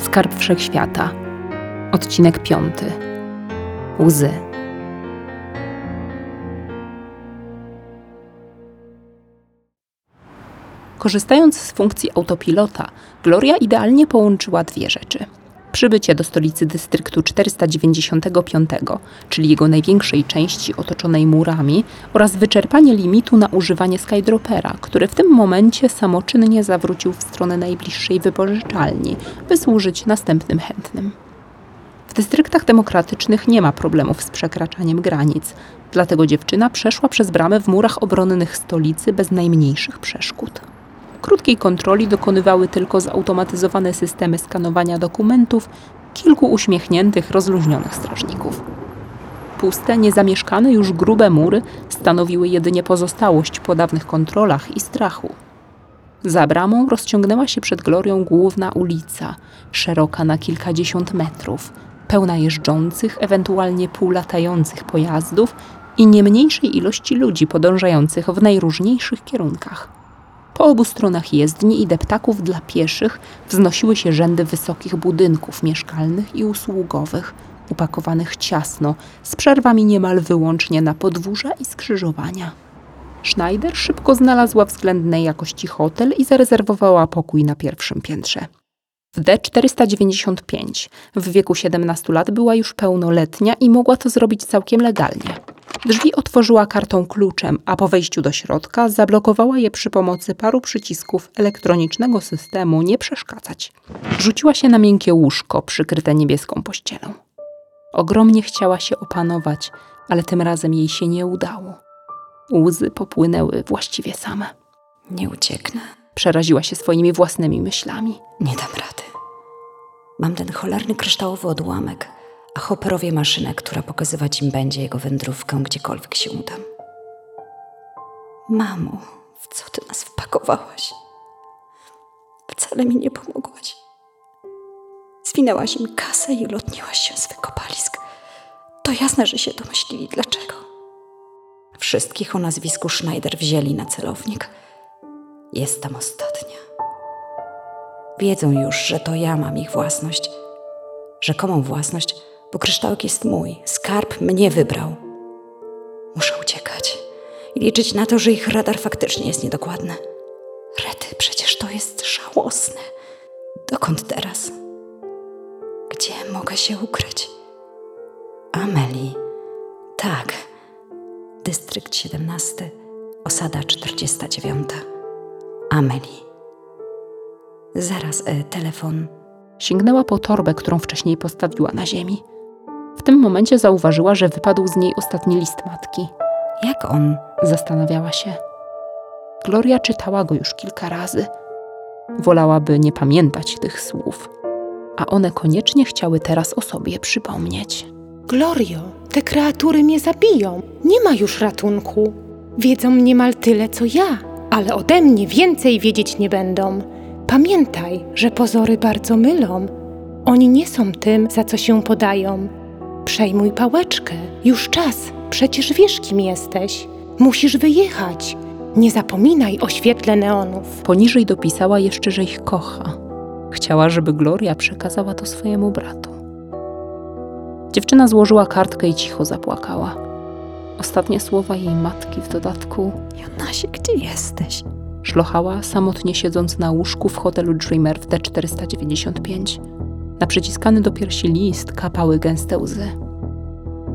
Skarb Wszechświata. Odcinek piąty. Łzy. Korzystając z funkcji autopilota, Gloria idealnie połączyła dwie rzeczy. Przybycie do stolicy dystryktu 495, czyli jego największej części otoczonej murami, oraz wyczerpanie limitu na używanie Skydropera, który w tym momencie samoczynnie zawrócił w stronę najbliższej wypożyczalni, by służyć następnym chętnym. W dystryktach demokratycznych nie ma problemów z przekraczaniem granic, dlatego dziewczyna przeszła przez bramę w murach obronnych stolicy bez najmniejszych przeszkód. Krótkiej kontroli dokonywały tylko zautomatyzowane systemy skanowania dokumentów kilku uśmiechniętych, rozluźnionych strażników. Puste, niezamieszkane już grube mury stanowiły jedynie pozostałość po dawnych kontrolach i strachu. Za bramą rozciągnęła się przed Glorią główna ulica, szeroka na kilkadziesiąt metrów, pełna jeżdżących, ewentualnie półlatających pojazdów i nie mniejszej ilości ludzi podążających w najróżniejszych kierunkach. Po obu stronach jezdni i deptaków dla pieszych wznosiły się rzędy wysokich budynków mieszkalnych i usługowych, upakowanych ciasno, z przerwami niemal wyłącznie na podwórza i skrzyżowania. Schneider szybko znalazła względnej jakości hotel i zarezerwowała pokój na pierwszym piętrze. W D495 w wieku 17 lat była już pełnoletnia i mogła to zrobić całkiem legalnie. Drzwi otworzyła kartą kluczem, a po wejściu do środka zablokowała je przy pomocy paru przycisków elektronicznego systemu nie przeszkadzać. Rzuciła się na miękkie łóżko przykryte niebieską pościelą. Ogromnie chciała się opanować, ale tym razem jej się nie udało. Łzy popłynęły właściwie same. Nie ucieknę. Przeraziła się swoimi własnymi myślami. Nie dam rady. Mam ten cholerny kryształowy odłamek, a Hopperowie maszynę, która pokazywać im będzie jego wędrówkę, gdziekolwiek się udam. Mamo, w co ty nas wpakowałaś? Wcale mi nie pomogłaś. Zwinęłaś im kasę i ulotniłaś się z wykopalisk. To jasne, że się domyślili dlaczego. Wszystkich o nazwisku Schneider wzięli na celownik. Jestem ostatnia. Wiedzą już, że to ja mam ich własność. Rzekomą własność, bo kryształek jest mój. Skarb mnie wybrał. Muszę uciekać i liczyć na to, że ich radar faktycznie jest niedokładny. Rety, przecież to jest żałosne. Dokąd teraz? Gdzie mogę się ukryć? Ameli. Tak. Dystrykt 17, osada 49. Ameli. Zaraz, e, telefon. Sięgnęła po torbę, którą wcześniej postawiła na ziemi. W tym momencie zauważyła, że wypadł z niej ostatni list matki. Jak on? Zastanawiała się. Gloria czytała go już kilka razy. Wolałaby nie pamiętać tych słów, a one koniecznie chciały teraz o sobie przypomnieć. Glorio, te kreatury mnie zabiją. Nie ma już ratunku. Wiedzą niemal tyle, co ja, ale ode mnie więcej wiedzieć nie będą. Pamiętaj, że pozory bardzo mylą. Oni nie są tym, za co się podają. Przejmuj pałeczkę. Już czas. Przecież wiesz, kim jesteś. Musisz wyjechać. Nie zapominaj o świetle neonów. Poniżej dopisała jeszcze, że ich kocha. Chciała, żeby Gloria przekazała to swojemu bratu. Dziewczyna złożyła kartkę i cicho zapłakała. Ostatnie słowa jej matki w dodatku Jonasie, gdzie jesteś? szlochała, samotnie siedząc na łóżku w hotelu Dreamer w D495. Na przyciskany do piersi list kapały gęste łzy.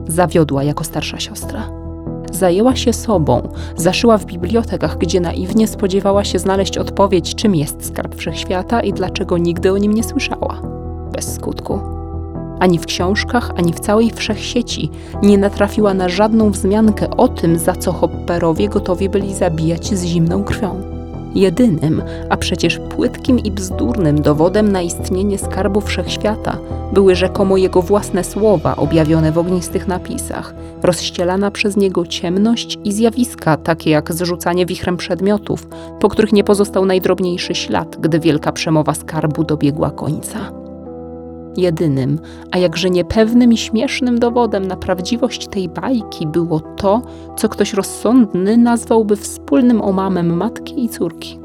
Zawiodła jako starsza siostra. Zajęła się sobą, zaszyła w bibliotekach, gdzie naiwnie spodziewała się znaleźć odpowiedź, czym jest skarb wszechświata i dlaczego nigdy o nim nie słyszała. Bez skutku. Ani w książkach, ani w całej wszechsieci nie natrafiła na żadną wzmiankę o tym, za co Hopperowie gotowi byli zabijać z zimną krwią. Jedynym, a przecież płytkim i bzdurnym dowodem na istnienie skarbu wszechświata były rzekomo jego własne słowa objawione w ognistych napisach, rozścielana przez niego ciemność i zjawiska takie jak zrzucanie wichrem przedmiotów, po których nie pozostał najdrobniejszy ślad, gdy wielka przemowa skarbu dobiegła końca. Jedynym, a jakże niepewnym i śmiesznym dowodem na prawdziwość tej bajki było to, co ktoś rozsądny nazwałby wspólnym omamem matki i córki.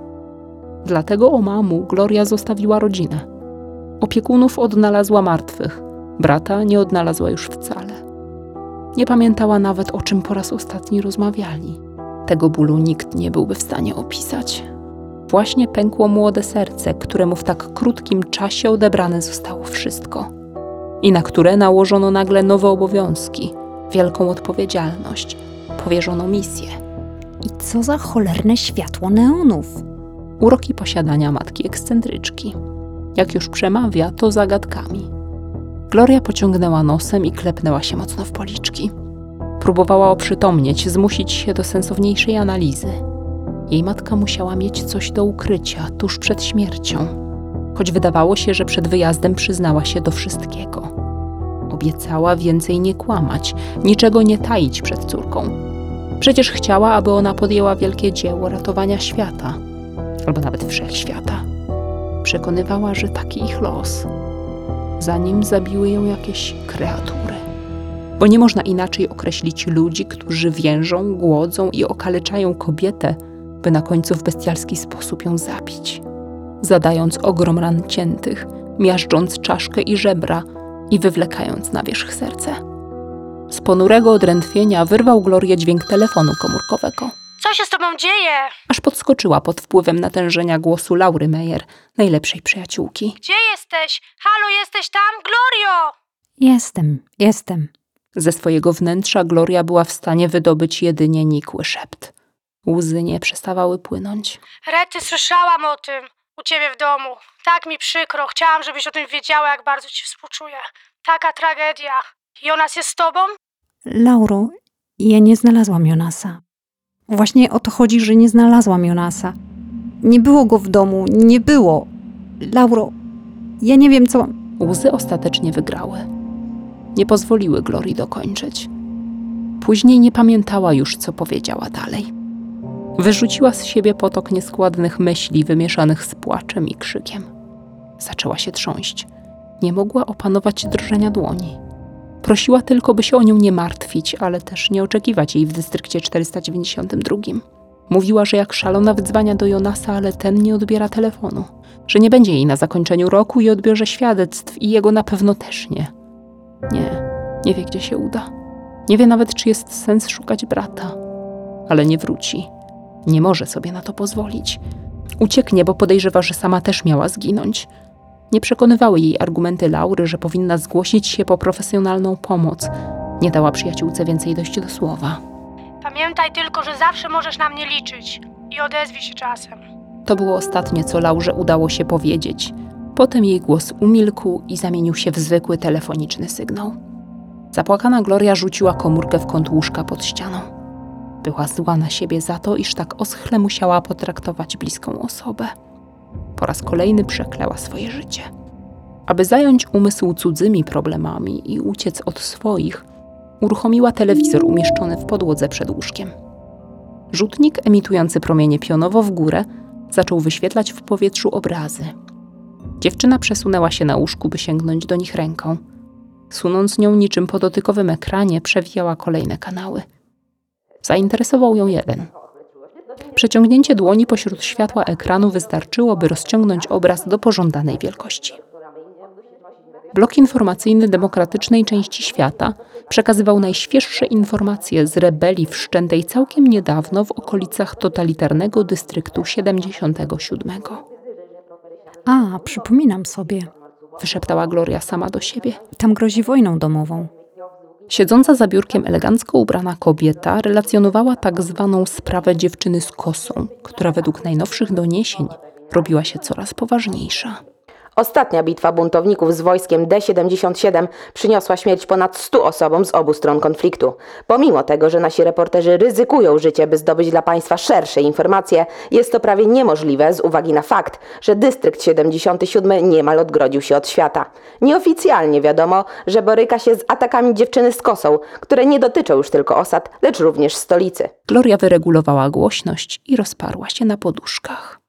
Dlatego omamu Gloria zostawiła rodzinę. Opiekunów odnalazła martwych, brata nie odnalazła już wcale. Nie pamiętała nawet o czym po raz ostatni rozmawiali. Tego bólu nikt nie byłby w stanie opisać. Właśnie pękło młode serce, któremu w tak krótkim czasie odebrane zostało wszystko. I na które nałożono nagle nowe obowiązki, wielką odpowiedzialność, powierzono misję. I co za cholerne światło neonów? Uroki posiadania matki ekscentryczki. Jak już przemawia, to zagadkami. Gloria pociągnęła nosem i klepnęła się mocno w policzki. Próbowała oprzytomnieć, zmusić się do sensowniejszej analizy. Jej matka musiała mieć coś do ukrycia tuż przed śmiercią, choć wydawało się, że przed wyjazdem przyznała się do wszystkiego. Obiecała więcej nie kłamać, niczego nie taić przed córką. Przecież chciała, aby ona podjęła wielkie dzieło ratowania świata, albo nawet wszechświata. Przekonywała, że taki ich los, zanim zabiły ją jakieś kreatury. Bo nie można inaczej określić ludzi, którzy więżą, głodzą i okaleczają kobietę, by na końcu w bestialski sposób ją zabić. Zadając ogrom ran ciętych, miażdżąc czaszkę i żebra i wywlekając na wierzch serce. Z ponurego odrętwienia wyrwał Glorię dźwięk telefonu komórkowego. Co się z tobą dzieje? Aż podskoczyła pod wpływem natężenia głosu Laury Meyer, najlepszej przyjaciółki. Gdzie jesteś? Halo, jesteś tam? Glorio! Jestem, jestem. Ze swojego wnętrza Gloria była w stanie wydobyć jedynie nikły szept. Łzy nie przestawały płynąć. Rety, słyszałam o tym. U ciebie w domu. Tak mi przykro. Chciałam, żebyś o tym wiedziała, jak bardzo ci współczuję. Taka tragedia. Jonas jest z tobą? Lauro, ja nie znalazłam Jonasa. Właśnie o to chodzi, że nie znalazłam Jonasa. Nie było go w domu, nie było. Lauro, ja nie wiem co. Łzy ostatecznie wygrały. Nie pozwoliły Glorii dokończyć. Później nie pamiętała już, co powiedziała dalej. Wyrzuciła z siebie potok nieskładnych myśli, wymieszanych z płaczem i krzykiem. Zaczęła się trząść. Nie mogła opanować drżenia dłoni. Prosiła tylko, by się o nią nie martwić, ale też nie oczekiwać jej w dystrykcie 492. Mówiła, że jak szalona wydzwania do Jonasa, ale ten nie odbiera telefonu. Że nie będzie jej na zakończeniu roku i odbiorze świadectw i jego na pewno też nie. Nie, nie wie gdzie się uda. Nie wie nawet, czy jest sens szukać brata. Ale nie wróci. Nie może sobie na to pozwolić. Ucieknie, bo podejrzewa, że sama też miała zginąć. Nie przekonywały jej argumenty Laury, że powinna zgłosić się po profesjonalną pomoc. Nie dała przyjaciółce więcej dojść do słowa. Pamiętaj tylko, że zawsze możesz na mnie liczyć. I odezwij się czasem. To było ostatnie, co Laurze udało się powiedzieć. Potem jej głos umilkł i zamienił się w zwykły telefoniczny sygnał. Zapłakana Gloria rzuciła komórkę w kąt łóżka pod ścianą. Była zła na siebie za to, iż tak oschle musiała potraktować bliską osobę. Po raz kolejny przekleła swoje życie. Aby zająć umysł cudzymi problemami i uciec od swoich, uruchomiła telewizor umieszczony w podłodze przed łóżkiem. Rzutnik emitujący promienie pionowo w górę zaczął wyświetlać w powietrzu obrazy. Dziewczyna przesunęła się na łóżku, by sięgnąć do nich ręką. Sunąc nią niczym po dotykowym ekranie, przewijała kolejne kanały. Zainteresował ją jeden. Przeciągnięcie dłoni pośród światła ekranu wystarczyło, by rozciągnąć obraz do pożądanej wielkości. Blok informacyjny demokratycznej części świata przekazywał najświeższe informacje z rebelii wszczętej całkiem niedawno w okolicach totalitarnego dystryktu 77. A, przypominam sobie. Wyszeptała Gloria sama do siebie. Tam grozi wojną domową. Siedząca za biurkiem elegancko ubrana kobieta relacjonowała tak zwaną sprawę dziewczyny z kosą, która według najnowszych doniesień robiła się coraz poważniejsza. Ostatnia bitwa buntowników z wojskiem D-77 przyniosła śmierć ponad 100 osobom z obu stron konfliktu. Pomimo tego, że nasi reporterzy ryzykują życie, by zdobyć dla państwa szersze informacje, jest to prawie niemożliwe z uwagi na fakt, że dystrykt 77 niemal odgrodził się od świata. Nieoficjalnie wiadomo, że boryka się z atakami dziewczyny z kosą, które nie dotyczą już tylko osad, lecz również stolicy. Gloria wyregulowała głośność i rozparła się na poduszkach.